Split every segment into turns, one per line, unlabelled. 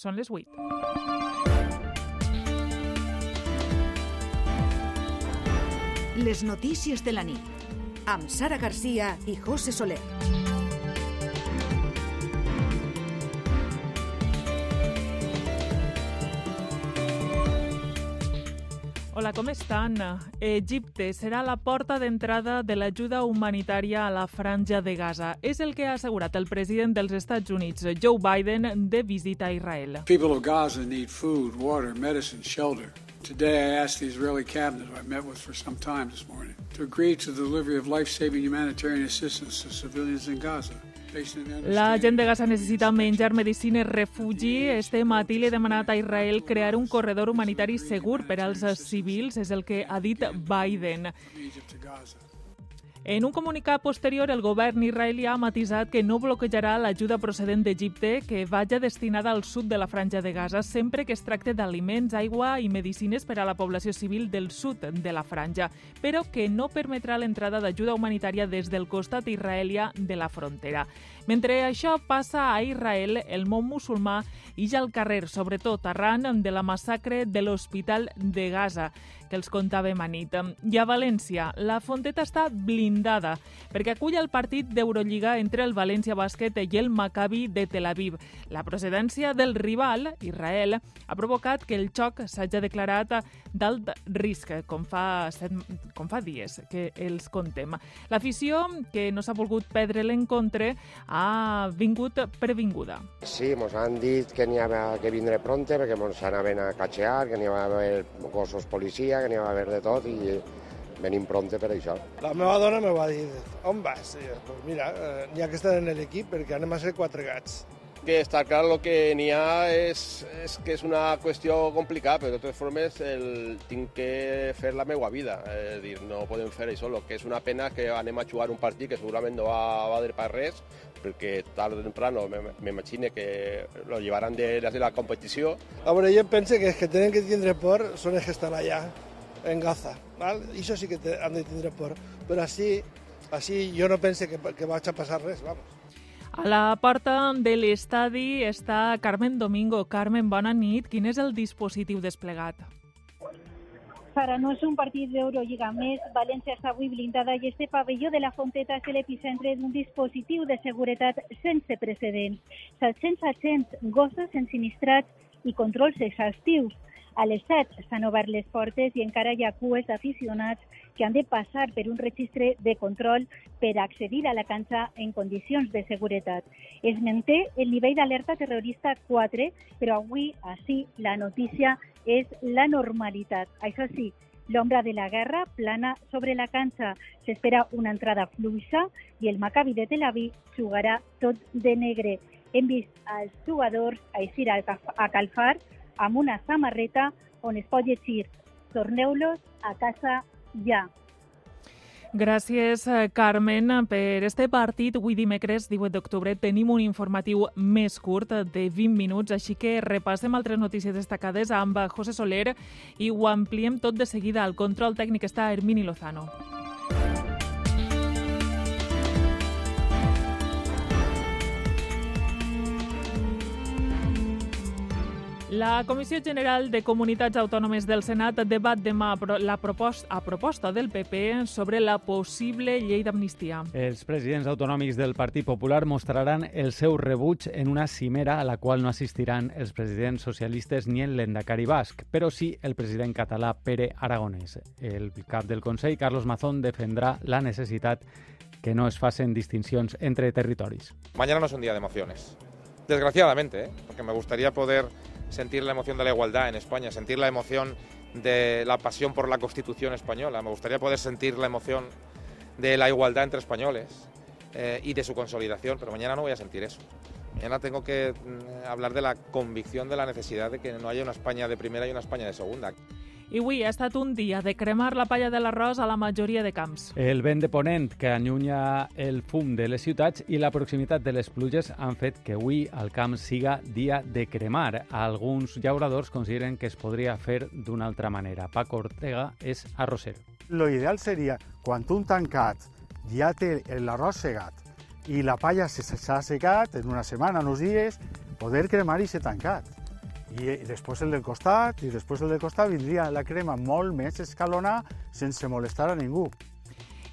Són les 8.
Les notícies de la nit amb Sara Garcia i José Soler.
Hola, com estan? Egipte serà la porta d'entrada de l'ajuda humanitària a la franja de Gaza. És el que ha assegurat el president dels Estats Units, Joe Biden, de visita a Israel.
People of Gaza need food, water, medicine, shelter. Today, I asked the Israeli cabinet, I met with for some time this morning, to agree to the delivery of life-saving humanitarian assistance to civilians in Gaza.
La gent de Gaza necessita menjar, medicina i refugi. Este matí li he demanat a Israel crear un corredor humanitari segur per als civils, és el que ha dit Biden. En un comunicat posterior, el govern israelià ha matisat que no bloquejarà l'ajuda procedent d'Egipte que vagi destinada al sud de la franja de Gaza sempre que es tracte d'aliments, aigua i medicines per a la població civil del sud de la franja, però que no permetrà l'entrada d'ajuda humanitària des del costat israelià de la frontera. Mentre això passa a Israel, el món musulmà ix al carrer, sobretot arran de la massacre de l'Hospital de Gaza, que els contàvem a nit. I a València, la Fonteta està blindada perquè acull el partit d'Eurolliga entre el València Bàsquet i el Maccabi de Tel Aviv. La procedència del rival, Israel, ha provocat que el xoc s'hagi declarat d'alt risc, com fa, set, com fa dies que els contem. L'afició, que no s'ha volgut perdre l'encontre, ha vingut previnguda.
Sí, ens han dit que n'hi havia que vindre pronte perquè ens anaven a catxear, que n'hi va haver gossos policia, que n'hi va haver de tot i venim pronte per això.
La meva dona me va dir, on vas? I pues mira, eh, n'hi ha que estar en l'equip perquè anem a ser quatre gats.
Que està clar el que n'hi és, és que és una qüestió complicada, però de totes formes el, tinc que fer la meva vida. És dir, no podem fer això. Que és una pena que anem a jugar un partit que segurament no va valer per res, perquè tard o temprano m'imagino que lo llevaran de, de la competició.
A veure, jo penso que els que tenen que tindre por són els que estan allà, en Gaza. Val? I això sí que te, han de tindre por. Però així, així jo no pense que, que vaig a passar res, vamos.
A la porta de l'estadi està Carmen Domingo. Carmen, bona nit. Quin és el dispositiu desplegat?
Sara, no és un partit d'Eurolliga més. València està avui blindada i este pavelló de la Fonteta és l'epicentre d'un dispositiu de seguretat sense precedents. 700 agents, gossos ensinistrats i controls exhaustius. A les 7 s'han obert les portes i encara hi ha cues d'aficionats que han de passar per un registre de control per accedir a la canxa en condicions de seguretat. Es manté el nivell d'alerta terrorista 4, però avui, així, la notícia és la normalitat. Això sí, l'ombra de la guerra plana sobre la canxa. S'espera una entrada fluixa i el Maccabi de Tel Aviv jugarà tot de negre. Hem vist els jugadors eixir a calfar amb una samarreta on es pot llegir «Torneu-los a casa ja».
Gràcies, Carmen. Per este partit, avui dimecres 18 d'octubre, tenim un informatiu més curt de 20 minuts, així que repassem altres notícies destacades amb José Soler i ho ampliem tot de seguida. Al control tècnic està Hermini Lozano. La Comissió General de Comunitats Autònomes del Senat debat demà la proposta, a proposta del PP sobre la possible llei d'amnistia.
Els presidents autonòmics del Partit Popular mostraran el seu rebuig en una cimera a la qual no assistiran els presidents socialistes ni el l'endacari basc, però sí el president català Pere Aragonès. El cap del Consell, Carlos Mazón, defendrà la necessitat que no es facen distincions entre territoris.
Mañana no es un día de emociones. Desgraciadamente, ¿eh? porque me gustaría poder sentir la emoción de la igualdad en España, sentir la emoción de la pasión por la Constitución española. Me gustaría poder sentir la emoción de la igualdad entre españoles eh, y de su consolidación, pero mañana no voy a sentir eso. Mañana tengo que mm, hablar de la convicción de la necesidad de que no haya una España de primera y una España de segunda.
I avui ha estat un dia de cremar la palla de l'arròs a la majoria de camps.
El vent de ponent que allunya el fum de les ciutats i la proximitat de les pluges han fet que avui al camp siga dia de cremar. Alguns llauradors consideren que es podria fer d'una altra manera. Paco Ortega és arrosser.
Lo ideal seria, quan un tancat ja té l'arròs segat i la palla s'ha segat en una setmana, uns dies, poder cremar i ser tancat. I després el del costat, i després el del costat vindria la crema molt més escalonada sense molestar a ningú.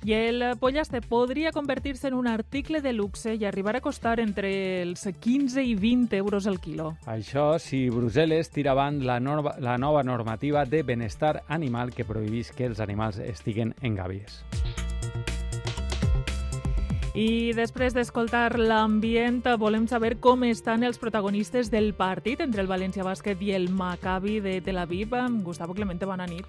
I el pollaste podria convertir-se en un article de luxe i arribar a costar entre els 15 i 20 euros el quilo.
Això si Brussel·les tira avant la, norma, la nova normativa de benestar animal que prohibís que els animals estiguen en gàbies.
I després d'escoltar l'ambient, volem saber com estan els protagonistes del partit entre el València Bàsquet i el Maccabi de Tel Aviv. Gustavo Clemente, bona nit.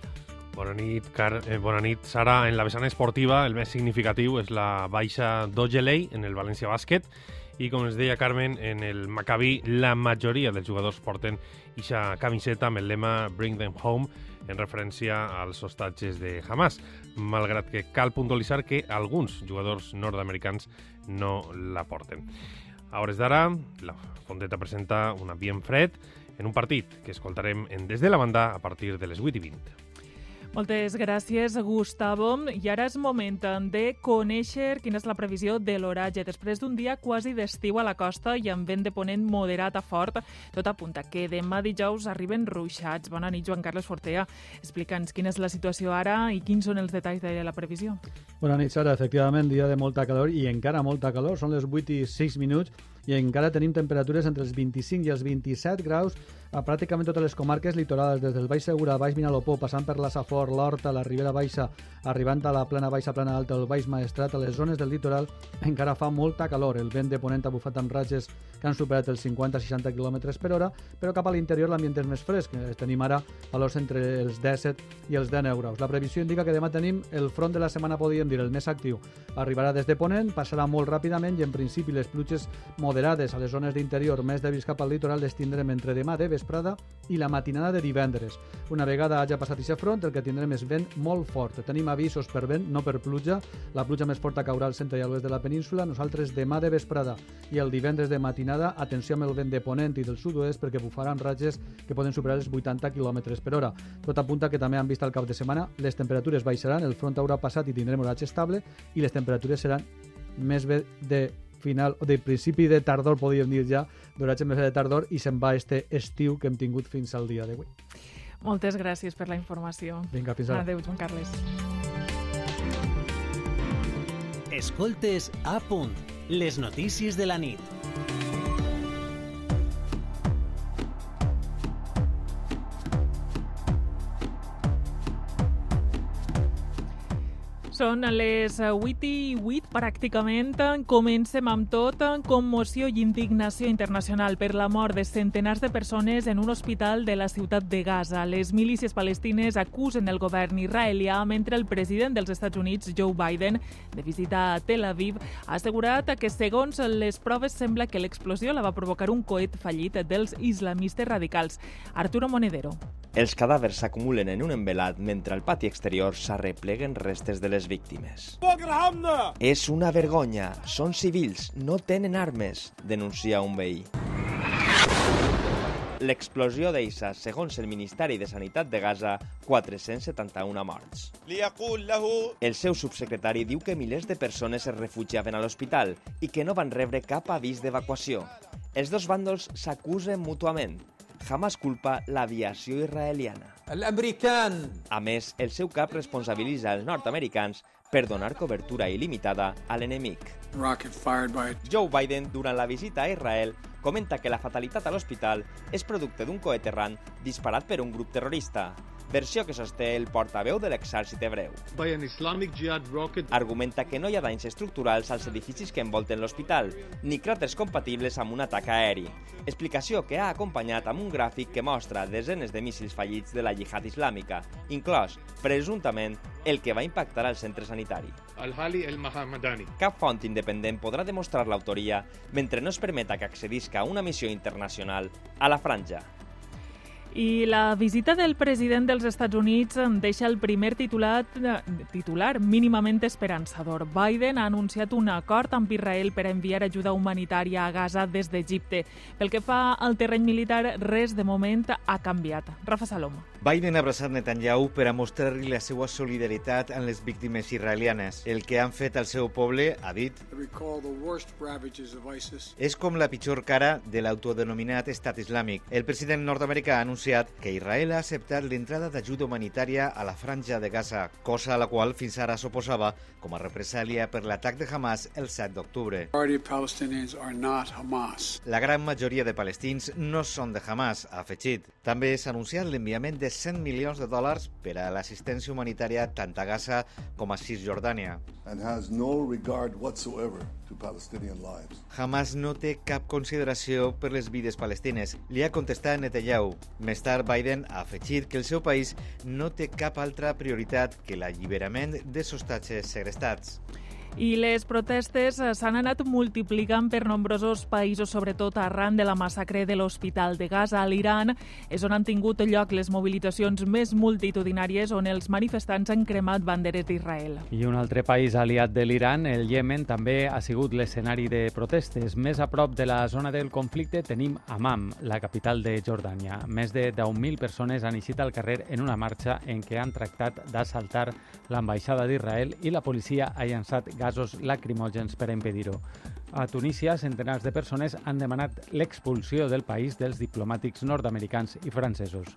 Bona nit, Car eh, bona nit, Sara. En la vessant esportiva, el més significatiu és la baixa d'Ogelei en el València Bàsquet i, com es deia Carmen, en el Maccabi la majoria dels jugadors porten ixa camiseta amb el lema Bring them home en referència als hostatges de Hamas, malgrat que cal puntualitzar que alguns jugadors nord-americans no la porten. A hores d'ara, la Fondeta presenta un ambient fred en un partit que escoltarem en Des de la banda a partir de les 8 i 20.
Moltes gràcies, Gustavo. I ara és moment de conèixer quina és la previsió de l'oratge. Després d'un dia quasi d'estiu a la costa i amb vent de ponent moderat a fort, tot apunta que demà dijous arriben ruixats. Bona nit, Joan Carles Fortea. Explica'ns quina és la situació ara i quins són els detalls de la previsió.
Bona nit, Sara. Efectivament, dia de molta calor i encara molta calor. Són les 8 i 6 minuts i encara tenim temperatures entre els 25 i els 27 graus a pràcticament totes les comarques litorals, des del Baix Segura, Baix Vinalopó, passant per la Safor, l'Horta, la Ribera Baixa, arribant a la plana baixa, plana alta, el Baix Maestrat, a les zones del litoral, encara fa molta calor. El vent de ponent ha bufat amb ratges que han superat els 50-60 km per hora, però cap a l'interior l'ambient és més fresc. Tenim ara valors entre els 17 i els 19 graus. La previsió indica que demà tenim el front de la setmana, podríem dir, el més actiu. Arribarà des de ponent, passarà molt ràpidament i en principi les pluges moderades a les zones d'interior més dèbils cap al litoral les tindrem entre demà de vesprada i la matinada de divendres. Una vegada hagi passat aquest front, el que tindrem és vent molt fort. Tenim avisos per vent, no per pluja. La pluja més forta caurà al centre i a l'oest de la península. Nosaltres demà de vesprada i el divendres de matinada, atenció amb el vent de ponent i del sud-oest perquè bufaran ratges que poden superar els 80 km per hora. Tot apunta que també han vist al cap de setmana les temperatures baixaran, el front haurà passat i tindrem horatge estable i les temperatures seran més bé de final, o de principi de tardor, podríem dir ja, d'oratge més de tardor, i se'n va este estiu que hem tingut fins al dia d'avui.
Moltes gràcies per la informació.
Vinga, fins ara.
Adéu, Joan Carles.
Escoltes a punt, les notícies de la nit.
Són les 8 i 8 pràcticament. Comencem amb tot. Commoció i indignació internacional per la mort de centenars de persones en un hospital de la ciutat de Gaza. Les milícies palestines acusen el govern israelià mentre el president dels Estats Units, Joe Biden, de visita a Tel Aviv, ha assegurat que segons les proves sembla que l'explosió la va provocar un coet fallit dels islamistes radicals. Arturo Monedero.
Els cadàvers s'acumulen en un envelat mentre al pati exterior s'arrepleguen restes de les víctimes. És una vergonya. Són civils, no tenen armes, denuncia un veí. L'explosió deixa, segons el Ministeri de Sanitat de Gaza, 471 morts. El seu subsecretari diu que milers de persones es refugiaven a l'hospital i que no van rebre cap avís d'evacuació. Els dos bàndols s'acusen mútuament. Hamas culpa l'aviació israeliana. A més, el seu cap responsabilitza els nord-americans per donar cobertura il·limitada a l'enemic. Joe Biden, durant la visita a Israel, comenta que la fatalitat a l'hospital és producte d'un coet errant disparat per un grup terrorista, versió que sosté el portaveu de l'exèrcit hebreu. Argumenta que no hi ha danys estructurals als edificis que envolten l'hospital, ni cràters compatibles amb un atac aeri. Explicació que ha acompanyat amb un gràfic que mostra desenes de míssils fallits de la jihad islàmica, inclòs, presumptament, el que va impactar al centre sanitari. Cap font independent podrà demostrar l'autoria mentre no es permeta que accedisca a una missió internacional a la franja.
I la visita del president dels Estats Units deixa el primer titular, titular mínimament esperançador. Biden ha anunciat un acord amb Israel per enviar ajuda humanitària a Gaza des d'Egipte. Pel que fa al terreny militar, res de moment ha canviat. Rafa Salom.
Biden ha abraçat Netanyahu per a mostrar-li la seva solidaritat amb les víctimes israelianes. El que han fet al seu poble, ha dit, és com la pitjor cara de l'autodenominat estat islàmic. El president nord-americà ha anunciat que Israel ha acceptat l'entrada d'ajuda humanitària a la franja de Gaza, cosa a la qual fins ara s'oposava com a represàlia per l'atac de Hamas el 7 d'octubre. La gran majoria de palestins no són de Hamas, ha afegit. També s'ha anunciat l'enviament de 100 milions de dòlars per a l'assistència humanitària tant a Gaza com a Cisjordània. And has no regard whatsoever to Palestinian lives. Hamas no té cap consideració per les vides palestines, li ha contestat Netanyahu. Més tard, Biden ha afegit que el seu país no té cap altra prioritat que l'alliberament de sostatges segrestats.
I les protestes eh, s'han anat multiplicant per nombrosos països, sobretot arran de la massacre de l'Hospital de Gaza. A l'Iran és on han tingut lloc les mobilitzacions més multitudinàries on els manifestants han cremat banderes d'Israel.
I un altre país aliat de l'Iran, el Yemen, també ha sigut l'escenari de protestes. Més a prop de la zona del conflicte tenim Amman, la capital de Jordània. Més de 10.000 persones han eixit al carrer en una marxa en què han tractat d'assaltar l'ambaixada d'Israel i la policia ha llançat gas gasos lacrimògens per impedir-ho. A Tunísia, centenars de persones han demanat l'expulsió del país dels diplomàtics nord-americans i francesos.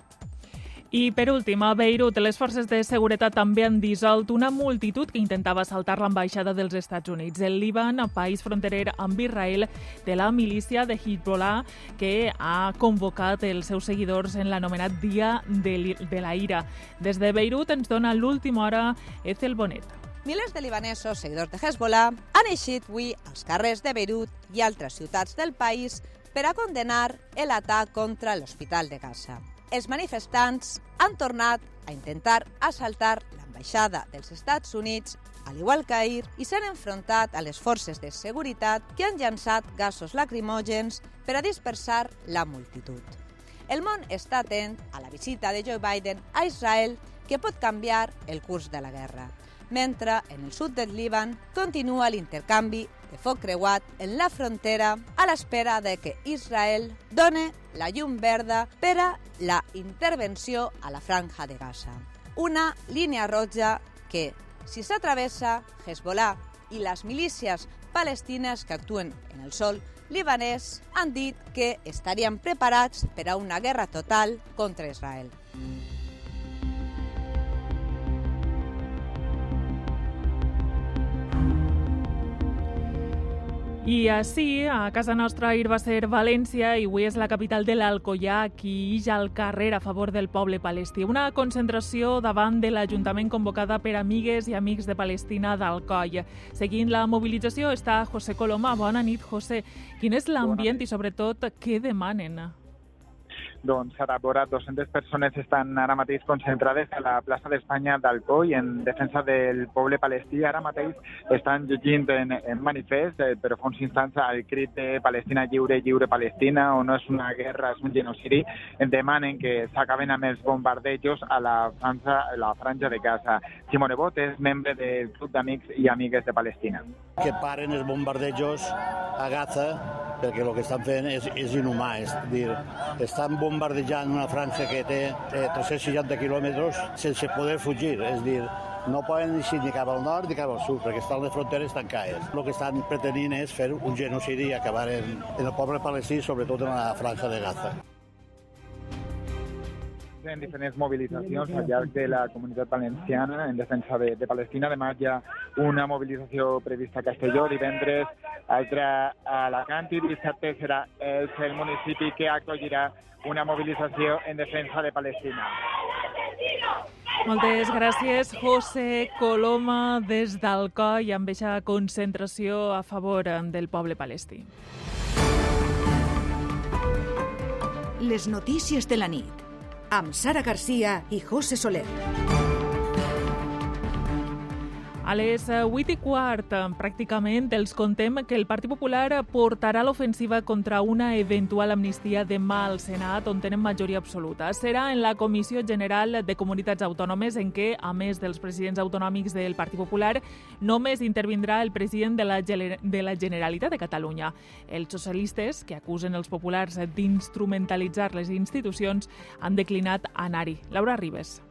I per últim, a Beirut, les forces de seguretat també han dissolt una multitud que intentava saltar l'ambaixada dels Estats Units. El Líban, país fronterer amb Israel, de la milícia de Hezbollah, que ha convocat els seus seguidors en l'anomenat Dia de, la Ira. Des de Beirut ens dona l'última hora Ethel Bonet.
Milers de libanesos, seguidors de Hezbollah, han eixit avui als carrers de Beirut i altres ciutats del país per a condenar l'atac contra l'Hospital de Gaza. Els manifestants han tornat a intentar assaltar l'ambaixada dels Estats Units, al igual que ahir, i s'han enfrontat a les forces de seguretat que han llançat gasos lacrimògens per a dispersar la multitud. El món està atent a la visita de Joe Biden a Israel que pot canviar el curs de la guerra mentre en el sud del Líban continua l'intercanvi de foc creuat en la frontera a l'espera de que Israel done la llum verda per a la intervenció a la franja de Gaza. Una línia roja que, si s'atravessa, Hezbollah i les milícies palestines que actuen en el sol libanès han dit que estarien preparats per a una guerra total contra Israel.
I així, a casa nostra ahir va ser València i avui és la capital de l'Alcoià qui ix al carrer a favor del poble palestí. Una concentració davant de l'Ajuntament convocada per amigues i amics de Palestina d'Alcoi. Seguint la mobilització està José Coloma. Bona nit, José. Quin és l'ambient i sobretot què demanen?
Doncs ara vora 200 persones estan ara mateix concentrades a la plaça d'Espanya d'Alcoi en defensa del poble palestí. Ara mateix estan llegint en, en manifest, eh, però fa uns instants el crit de Palestina lliure, lliure Palestina, o no és una guerra, és un genocidi, en demanen que s'acaben amb els bombardejos a la franja, a la franja de Gaza. Simone Bot és membre del Club d'Amics i Amigues de Palestina.
Que paren els bombardejos a Gaza perquè el que estan fent és, és inhumà, és dir, estan bombardejant una franja que té eh, 360 quilòmetres sense poder fugir, és dir, no poden eixir ni cap al nord ni cap al sud, perquè estan les fronteres tancades. El que estan pretenint és fer un genocidi i acabar en, en el poble palestí, sobretot en la franja de Gaza
en diferents mobilitzacions al llarg de la comunitat valenciana en defensa de, de Palestina. Demà hi ha una mobilització prevista a Castelló, divendres altra a Alacant i dissabte serà el, el municipi que acollirà una mobilització en defensa de Palestina.
Moltes gràcies, José Coloma, des d'Alcoi, amb aquesta concentració a favor del poble palestí.
Les notícies de la nit amb Sara Garcia i José Soler.
A les 8 i quart, pràcticament, els contem que el Partit Popular portarà l'ofensiva contra una eventual amnistia demà al Senat, on tenen majoria absoluta. Serà en la Comissió General de Comunitats Autònomes, en què, a més dels presidents autonòmics del Partit Popular, només intervindrà el president de la, de la Generalitat de Catalunya. Els socialistes, que acusen els populars d'instrumentalitzar les institucions, han declinat anar-hi. Laura Ribes.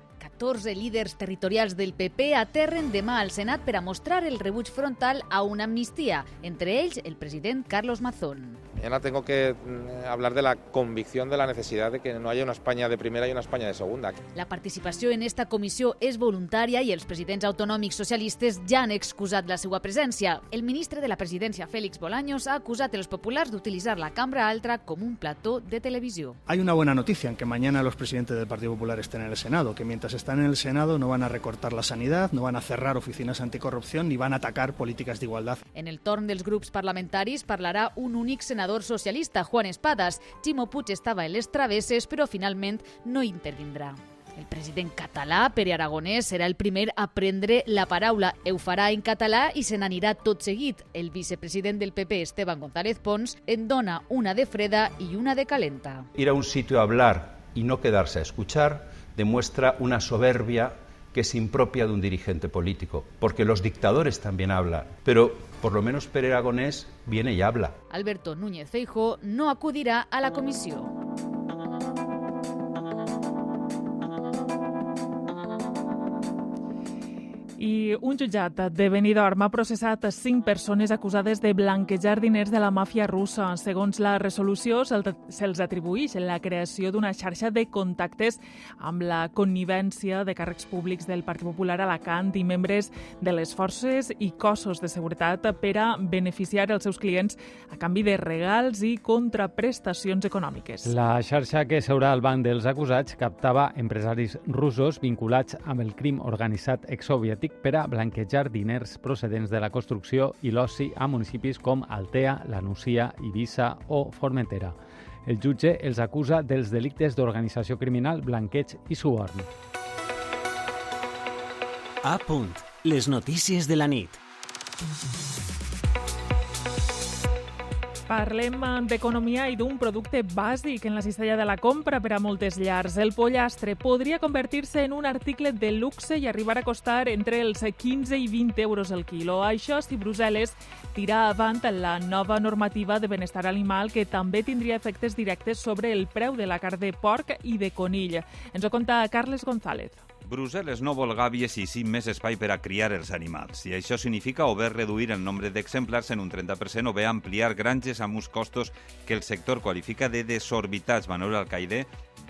14 líders territorials del PP aterren demà al Senat per a mostrar el rebuig frontal a una amnistia, entre ells el president Carlos Mazón.
Mañana tengo que mm, hablar de la convicción de la necesidad de que no haya una España de primera y una España de segunda.
La participació en esta comissió és voluntària i els presidents autonòmics socialistes ja han excusat la seva presència. El ministre de la presidència, Félix Bolaños, ha acusat els populars d'utilitzar la cambra altra com un plató de televisió.
Hay una buena noticia en que mañana los presidentes del Partido Popular estén en el Senado, que mientras están en el Senado no van a recortar la sanidad, no van a cerrar oficinas anticorrupción ni van a atacar políticas de igualdad.
En el torn dels grups parlamentaris parlarà un únic senador socialista, Juan Espadas. Ximo Puig estava en les travesses, però finalment no intervindrà. El president català, Pere Aragonès, serà el primer a prendre la paraula. Ho farà en català i se n'anirà tot seguit. El vicepresident del PP, Esteban González Pons, en dona una de freda i una de calenta.
Ir a un sitio a hablar y no quedarse a escuchar demuestra una soberbia que es impropia de un dirigente político, porque los dictadores también hablan, pero por lo menos Pere Aragonés viene y habla.
Alberto Núñez Feijo no acudirá a la comisión.
I un jutjat de Benidorm ha processat cinc persones acusades de blanquejar diners de la màfia russa. Segons la resolució, se'ls atribueix la creació d'una xarxa de contactes amb la connivència de càrrecs públics del Partit Popular Alacant i membres de les forces i cossos de seguretat per a beneficiar els seus clients a canvi de regals i contraprestacions econòmiques.
La xarxa que seurà al banc dels acusats captava empresaris russos vinculats amb el crim organitzat exsoviètic polític per a blanquejar diners procedents de la construcció i l'oci a municipis com Altea, La Nucia, Eivissa o Formentera. El jutge els acusa dels delictes d'organització criminal, blanqueig i suborn.
A punt. Les notícies de la nit.
Parlem d'economia i d'un producte bàsic en la cistella de la compra per a moltes llars. El pollastre podria convertir-se en un article de luxe i arribar a costar entre els 15 i 20 euros el quilo. Això si Brussel·les tira avant la nova normativa de benestar animal que també tindria efectes directes sobre el preu de la carn de porc i de conill. Ens ho conta Carles González.
Brussel·les no vol gàbies i sí més espai per a criar els animals. I això significa o bé reduir el nombre d'exemplars en un 30% o bé ampliar granges amb uns costos que el sector qualifica de desorbitats. Manuel Alcaide,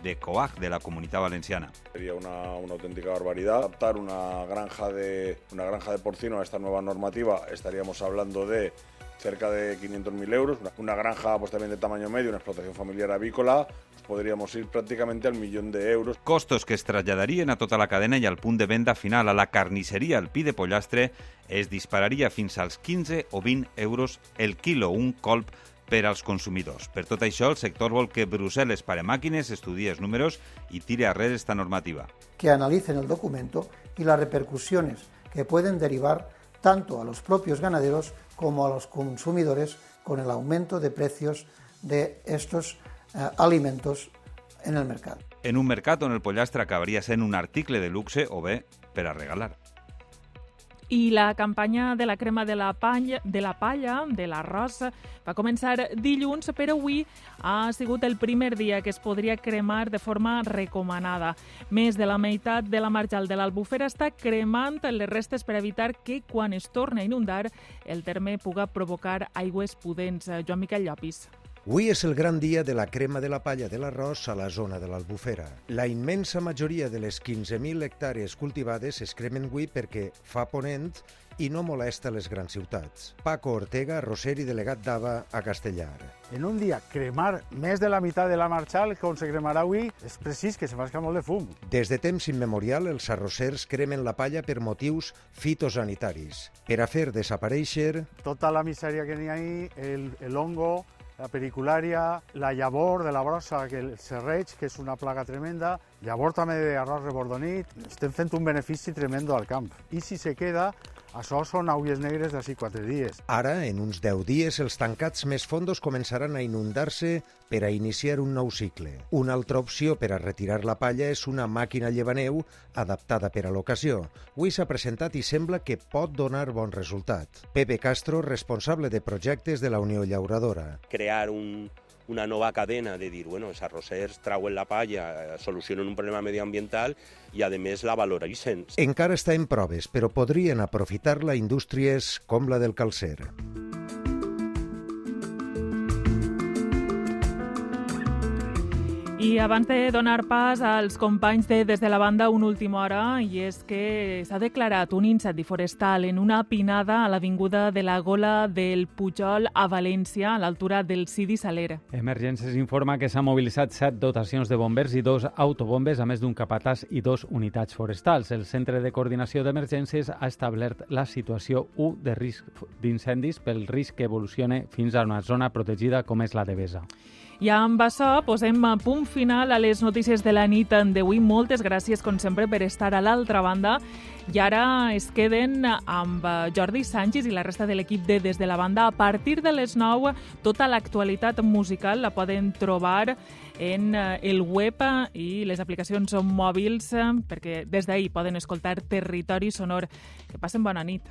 de COAG, de la Comunitat Valenciana.
Sería una, una auténtica barbaridad. Adaptar una granja, de, una granja de porcino a esta nueva normativa, estaríamos hablando de cerca de 500.000 euros. Una granja pues, también de tamaño medio, una explotación familiar avícola, pues, podríamos ir prácticamente al millón de euros.
Costos que es a tota la cadena i al punt de venda final a la carnisseria al pi de pollastre es dispararia fins als 15 o 20 euros el quilo, un colp per als consumidors. Per tot això, el sector vol que Brussel·les pare màquines, estudie els números i tire arrere esta normativa.
Que analicen el documento y las repercusiones que pueden derivar tanto a los propios ganaderos como a los consumidores con el aumento de precios de estos eh, alimentos en el mercado.
En un mercat on el pollastre acabaria sent un article de luxe o bé per a regalar.
I la campanya de la crema de la, palla, de la palla, de l'arròs, va començar dilluns, però avui ha sigut el primer dia que es podria cremar de forma recomanada. Més de la meitat de la marjal de l'Albufera està cremant les restes per evitar que, quan es torni a inundar, el terme puga provocar aigües pudents. Joan Miquel Llopis.
Avui és el gran dia de la crema de la palla de l'arròs a la zona de l'Albufera. La immensa majoria de les 15.000 hectàrees cultivades es cremen avui perquè fa ponent i no molesta les grans ciutats. Paco Ortega, arrosser i delegat d'AVA a Castellar.
En un dia cremar més de la meitat de la marxal com se cremarà avui és precís que se fa molt de fum.
Des de temps immemorial, els arrossers cremen la palla per motius fitosanitaris, per a fer desaparèixer...
Tota la misèria que n'hi ha ahí, el, el hongo, la pericularia, la llavor de la brossa, que el serreig, que és una plaga tremenda, llavor també d'arròs rebordonit, estem fent un benefici tremendo al camp. I si se queda, Això són aulles negres d'ací quatre dies.
Ara, en uns 10 dies, els tancats més fondos començaran a inundar-se per a iniciar un nou cicle. Una altra opció per a retirar la palla és una màquina llevaneu adaptada per a l'ocasió. Avui s'ha presentat i sembla que pot donar bon resultat. Pepe Castro, responsable de projectes de la Unió Llauradora.
Crear un, una nova cadena de dir, bueno, els arrossers trauen la palla, eh, solucionen un problema medioambiental i, a més, la valoritzen.
Encara està en proves, però podrien aprofitar-la indústries com la del calcer.
I abans de donar pas als companys de Des de la Banda, una última hora, i és que s'ha declarat un incendi forestal en una pinada a l'avinguda de la Gola del Pujol a València, a l'altura del Sidi Saler.
Emergències informa que s'han mobilitzat set dotacions de bombers i dos autobombes, a més d'un capatàs i dos unitats forestals. El Centre de Coordinació d'Emergències ha establert la situació 1 de risc d'incendis pel risc que evolucione fins a una zona protegida com és la de Besa.
I amb això posem a punt final a les notícies de la nit d'avui. Moltes gràcies, com sempre, per estar a l'altra banda. I ara es queden amb Jordi Sánchez i la resta de l'equip de Des de la Banda. A partir de les 9, tota l'actualitat musical la poden trobar en el web i les aplicacions mòbils, perquè des d'ahir poden escoltar Territori Sonor. Que passen bona nit.